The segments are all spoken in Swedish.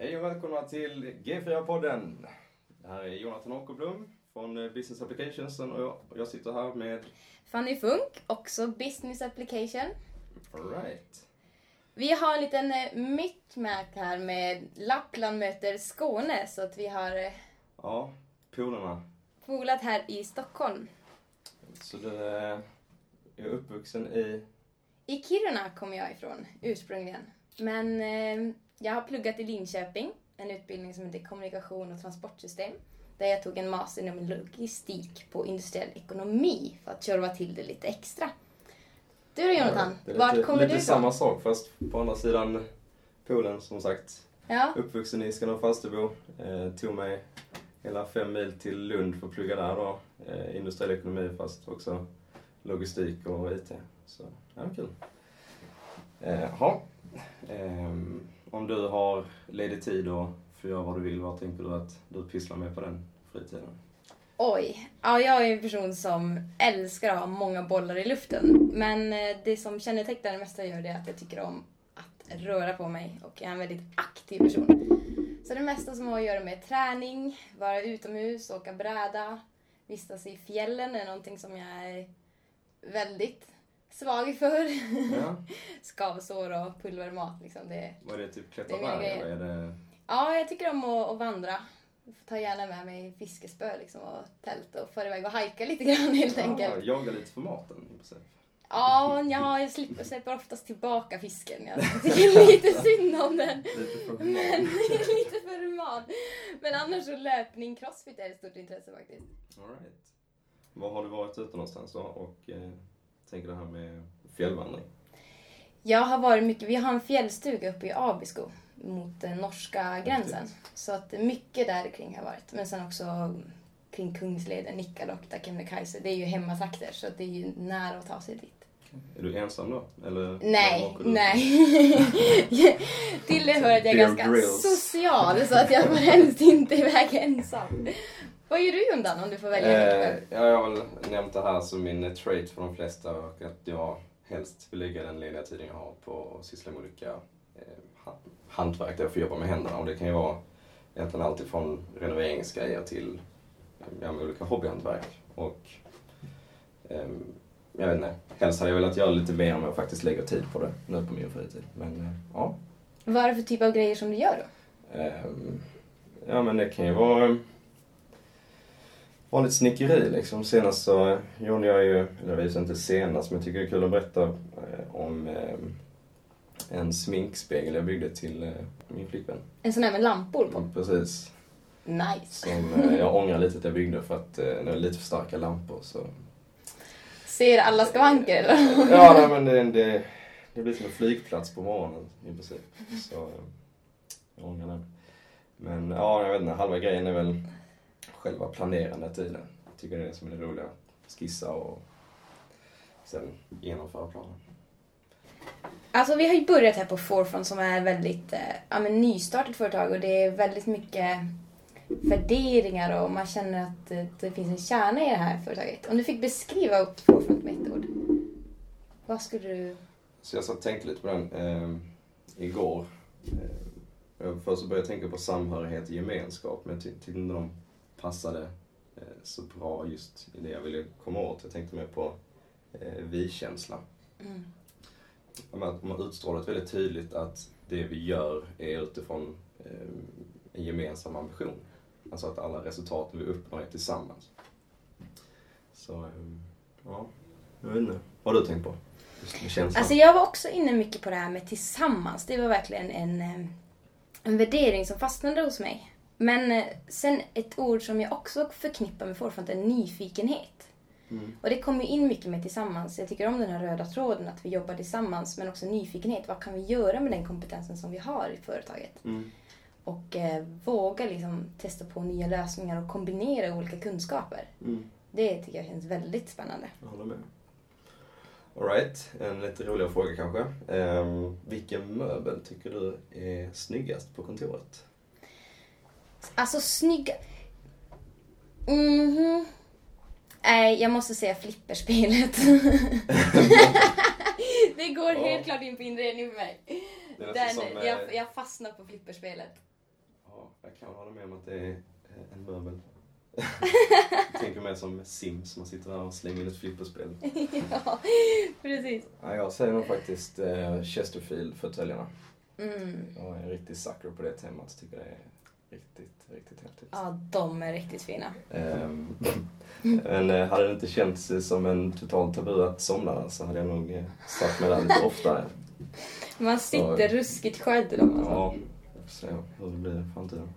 Hej och välkomna till G4-podden. Det här är Jonathan Åkerblom från Business Applications och jag, och jag sitter här med... Fanny Funk, också Business Application. All right. Vi har en liten eh, mickmack här med Lappland möter Skåne, så att vi har eh, Ja, polarna. polat här i Stockholm. Så du eh, är uppvuxen i... I Kiruna kommer jag ifrån ursprungligen. Men eh, jag har pluggat i Linköping, en utbildning som heter kommunikation och transportsystem. Där jag tog en master inom logistik på industriell ekonomi för att tjorva till det lite extra. Du då Jonathan, är vart lite, kommer lite du samma ifrån? sak fast på andra sidan poolen som sagt. Ja, Uppvuxen i Skanör Falsterbo. Eh, tog mig hela fem mil till Lund för att plugga där då. Eh, industriell ekonomi fast också logistik och IT. Så, ja, kul. Eh, ja. Ehm, om du har ledig tid och får göra vad du vill, vad tänker du att du pysslar med på den fritiden? Oj. Ja, jag är en person som älskar att ha många bollar i luften. Men eh, det som kännetecknar det mesta jag gör det är att jag tycker om att röra på mig och jag är en väldigt aktiv person. Så det mesta som har att göra med träning, vara utomhus, åka bräda, vistas i fjällen är någonting som jag är väldigt svag för. Ja. Skavsår och pulvermat liksom. Det, Var det typ klättra Det är mina berg grejer. eller är det... Ja, jag tycker om att, att vandra. Jag får ta gärna med mig fiskespö liksom, och tält och fara iväg och hajka lite grann helt enkelt. Ja, jaga lite för maten. Ja, ja jag slipper, släpper oftast tillbaka fisken. Jag tycker lite synd om den. Lite för Men human. lite för human. Men annars så löpning, crossfit är ett stort intresse faktiskt. All right. Var har du varit ute någonstans då? Och eh, tänker det här med fjällvandring? Jag har varit mycket, vi har en fjällstuga uppe i Abisko mot den norska gränsen. Så att mycket där kring har varit. Men sen också kring Kungsleden, Nikkaluokta, Kebnekaise. Det är ju hemmatrakter så det är ju nära att ta sig dit. Är du ensam då? Eller Nej, nej. Till det hör att jag är ganska social så att jag får helst inte iväg ensam. Vad gör du Jondan om du får välja Eh, jag har väl nämnt det här som min eh, trait för de flesta och att jag helst vill lägga den lediga tiden jag har på att syssla med olika eh, ha- hantverk där jag får jobba med händerna. Och det kan ju vara egentligen allt ifrån renoveringsgrejer till eh, ja, med olika hobbyhantverk. Och ehm, jag vet inte, helst hade jag velat göra lite mer om jag faktiskt lägger tid på det nu på min fritid. Men eh, ja. Vad är det för typ av grejer som du gör då? Ehm, ja men det kan ju vara vanligt snickeri liksom. Senast så gjorde jag ju, eller det inte senast, men jag tycker det är kul att berätta eh, om ehm, en sminkspegel jag byggde till eh, min flickvän. En sån här med lampor på? Precis. Nice. Som eh, jag ångrar lite att jag byggde för att eh, det är lite för starka lampor så. Ser alla skavanker eller? Ja nej, men det, det, det blir som en flygplats på morgonen i princip. Så eh, jag ångrar det. Men ja, jag vet inte, halva grejen är väl själva planerandet i det. Jag tycker det är det som är det roliga. Skissa och sen genomföra planen. Alltså vi har ju börjat här på Forefront som är väldigt eh, ja, men nystartat företag och det är väldigt mycket värderingar och man känner att det finns en kärna i det här företaget. Om du fick beskriva Forefront med ett ord, vad skulle du... Så jag satt och tänkte lite på den eh, igår. Eh, först så började jag tänka på samhörighet och gemenskap men jag ty- tyckte inte de passade eh, så bra just i det jag ville komma åt. Jag tänkte mer på eh, vi-känsla. Mm. Att man utstrålat väldigt tydligt att det vi gör är utifrån eh, en gemensam ambition. Alltså att alla resultaten vi uppnår är tillsammans. Så, ja, jag vet inte. Vad har du tänkt på? Alltså jag var också inne mycket på det här med tillsammans. Det var verkligen en, en värdering som fastnade hos mig. Men eh, sen ett ord som jag också förknippar med Forefront är nyfikenhet. Mm. Och det kommer ju in mycket med tillsammans. Jag tycker om den här röda tråden, att vi jobbar tillsammans, men också nyfikenhet. Vad kan vi göra med den kompetensen som vi har i företaget? Mm. Och eh, våga liksom testa på nya lösningar och kombinera olika kunskaper. Mm. Det tycker jag känns väldigt spännande. Jag håller med. Alright, en lite roligare fråga kanske. Um, vilken möbel tycker du är snyggast på kontoret? Alltså snygga... Mhm. Nej, jag måste säga flipperspelet. det går Ja. helt klart in på inredning för mig. Den, som, jag, jag fastnar på flipperspelet. Ja, jag kan hålla med om att det är eh, en möbel. jag tänker mer som Sims, man sitter där och slänger in ett flipperspel. ja, precis. Ja, jag säger nog faktiskt eh, Chesterfield-fåtöljerna. Mm. Jag är en riktig sucker på det temat. Tycker det är riktigt, riktigt häftigt. Ja, de är riktigt fina. Ehm, men eh, hade det inte känts som en total tabu att somna där så hade jag nog satt mig där lite oftare. Man sitter ruskigt skönt i dem alltså. Ja, jag får se hur det blir i framtiden.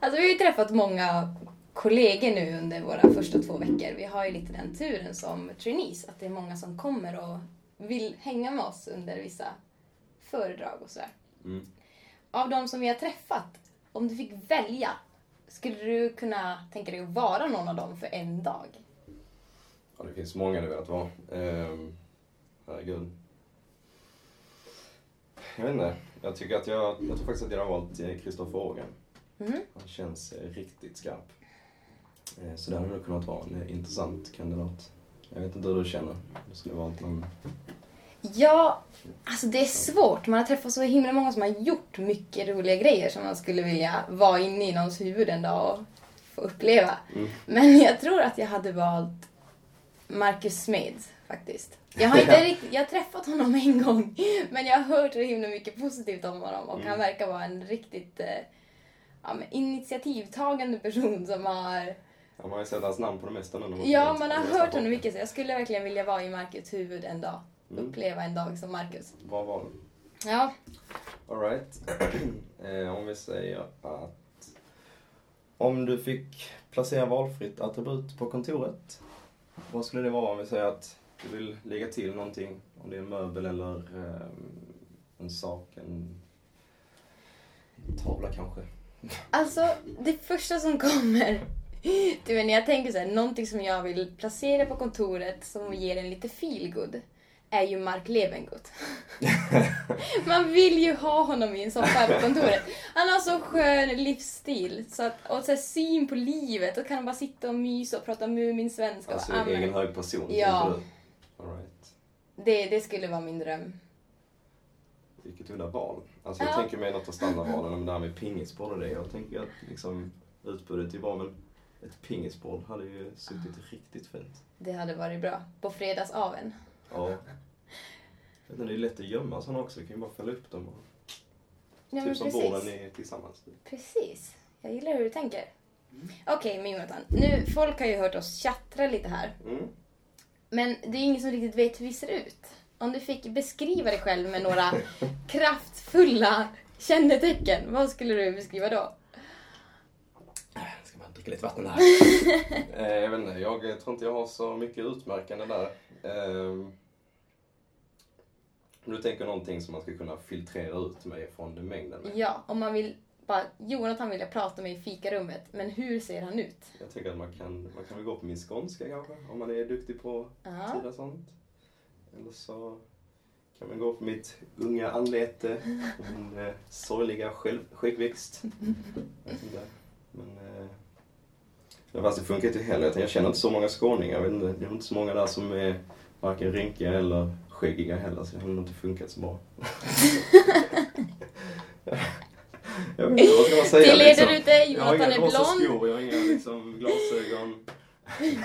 Alltså vi har ju träffat många kollegor nu under våra första två veckor. Vi har ju lite den turen som trainees, att det är många som kommer och vill hänga med oss under vissa föredrag och sådär. Mm. Av de som vi har träffat, om du fick välja, skulle du kunna tänka dig att vara någon av dem för en dag? Ja, det finns många du vet vara. Ehm, herregud. Jag vet inte. Jag tycker att jag, jag tror faktiskt att jag har valt eh, Christopher Ågren. Mm. Han känns eh, riktigt skarp. Eh, Så det hade nog kunnat vara en eh, intressant kandidat. Jag vet inte hur du känner. Du skulle valt någon... Ja, alltså det är svårt. Man har träffat så himla många som har gjort mycket roliga grejer som man skulle vilja vara inne i någons huvud en dag och få uppleva. Mm. Men jag tror att jag hade valt Marcus Smeds faktiskt. Jag har inte riktigt, jag har träffat honom en gång, men jag har hört så himla mycket positivt om honom och Mm. han verkar vara en riktigt eh, ja, initiativtagande person som har... Ja, man har ju sett hans namn på det mesta nu. Ja, man har hört honom mycket så jag skulle verkligen vilja vara i Marcus huvud en dag. Mm. Uppleva en dag som Marcus. Bra val. Ja, Alright. eh, om vi säger att om du fick placera valfritt attribut på kontoret, vad skulle det vara om vi säger att du vill lägga till någonting? Om det är en möbel eller eh, en sak, en tavla kanske? Alltså, det första som kommer, du när jag tänker så här, någonting som jag vill placera på kontoret som ger en lite feelgood är ju Mark Levengood. Man vill ju ha honom i en soffa på kontoret. Han har så skön livsstil så att, och så syn på livet och kan han bara sitta och mysa och prata Mumin-svenska. Alltså amma. egen hög person? Ja. du? Alright. det, det skulle vara min dröm. Vilket udda val. Alltså jag Ja. tänker mig något av standardvalen, men det här med pingisboll och det. Jag tänker att liksom utbudet bra, men ett pingisboll hade ju suttit riktigt fint. Det hade varit bra. På fredagsaven. Ja. Inte, Det är lätt att gömma sådana också. Du kan ju bara fälla upp dem och Ja, men typ som borden är tillsammans. Precis. Jag gillar hur du tänker. Okej, men Jonathan. Nu, folk har ju hört oss tjattra lite här. Mm. Men det är ingen som riktigt vet hur vi ser ut. Om du fick beskriva dig själv med några kraftfulla kännetecken, vad skulle du beskriva då? Man dricka lite vatten här? eh, jag vet inte, jag tror inte jag har så mycket utmärkande där. Eh, om du tänker någonting som man ska kunna filtrera ut mig från den mängden med. Ja, om man vill bara, Jonathan vill jag prata med i fikarummet, men hur ser han ut? Jag tänker att man kan, man kan väl gå på min skånska kanske, om man är duktig på att Ja. tyda sånt. Eller så kan man gå på mitt unga anlete, min eh, sorgliga själv, skäggväxt. Men, eh, men fast det funkar inte heller. Jag känner inte så många skåningar. Jag vet inte, det är inte så många där som är varken rynkiga eller skäggiga heller, så det har nog inte funkat så bra. jag vet inte, vad ska man säga? Till er liksom? där ute, Jag har Jonathan inga är rosa blond. skor, jag har inga liksom, glasögon.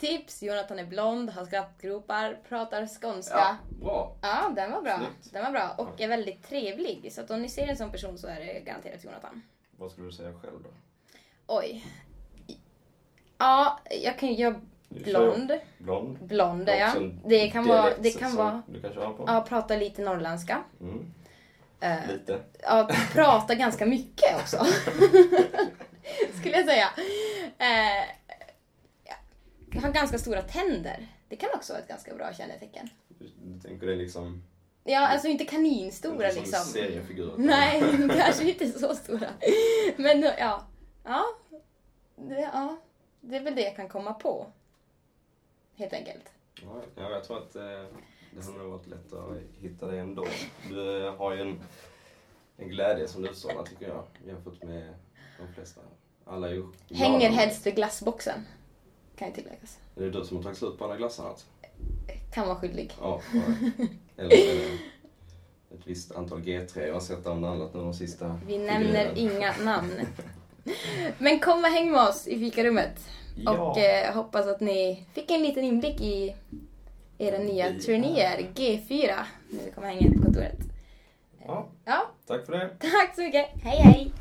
Tips, Jonathan är blond, har skrattgropar, pratar skånska. Ja, bra. Ja, den var bra. Snyggt. Den var bra och är väldigt trevlig. Så att om ni ser en sån person så är det garanterat Jonathan. Vad skulle du säga själv då? Oj. Ja, jag kan ju blond. Blond. Blond är jag. Det kan vara, det kan vara, ja, prata lite norrländska. Mm, Eh, lite. ja, prata ganska mycket också. Skulle jag säga. Eh, ja, har ganska stora tänder. Det kan också vara ett ganska bra kännetecken. Du, tänker det liksom... Ja, alltså inte kaninstora inte som liksom. seriefigurer. Nej, kanske inte så stora. Men ja. Ja. Det, ja. Det är väl det jag kan komma på. Helt enkelt. Ja, ja, jag tror att eh, det hade nog varit lätt att hitta det ändå. Du eh, har ju en, en glädje som du utstrålar tycker jag, jämfört med de flesta. Alla är ju. Hänger helst vid glassboxen. Kan ju tilläggas. Är det du som har tagit slut på alla glassarna? Alltså? Kan vara skyldig. Ja. Eller är det ett visst antal G3. Jag har sett namnet nu de sista Vi nämner inga namn. Men kom och häng med oss i fikarummet. Ja. Och eh, hoppas att ni fick en liten inblick i era nya Vi turnéer, G4, när vi kommer hänga på kontoret. ja, Ja, tack för det. tack så mycket. Hej hej!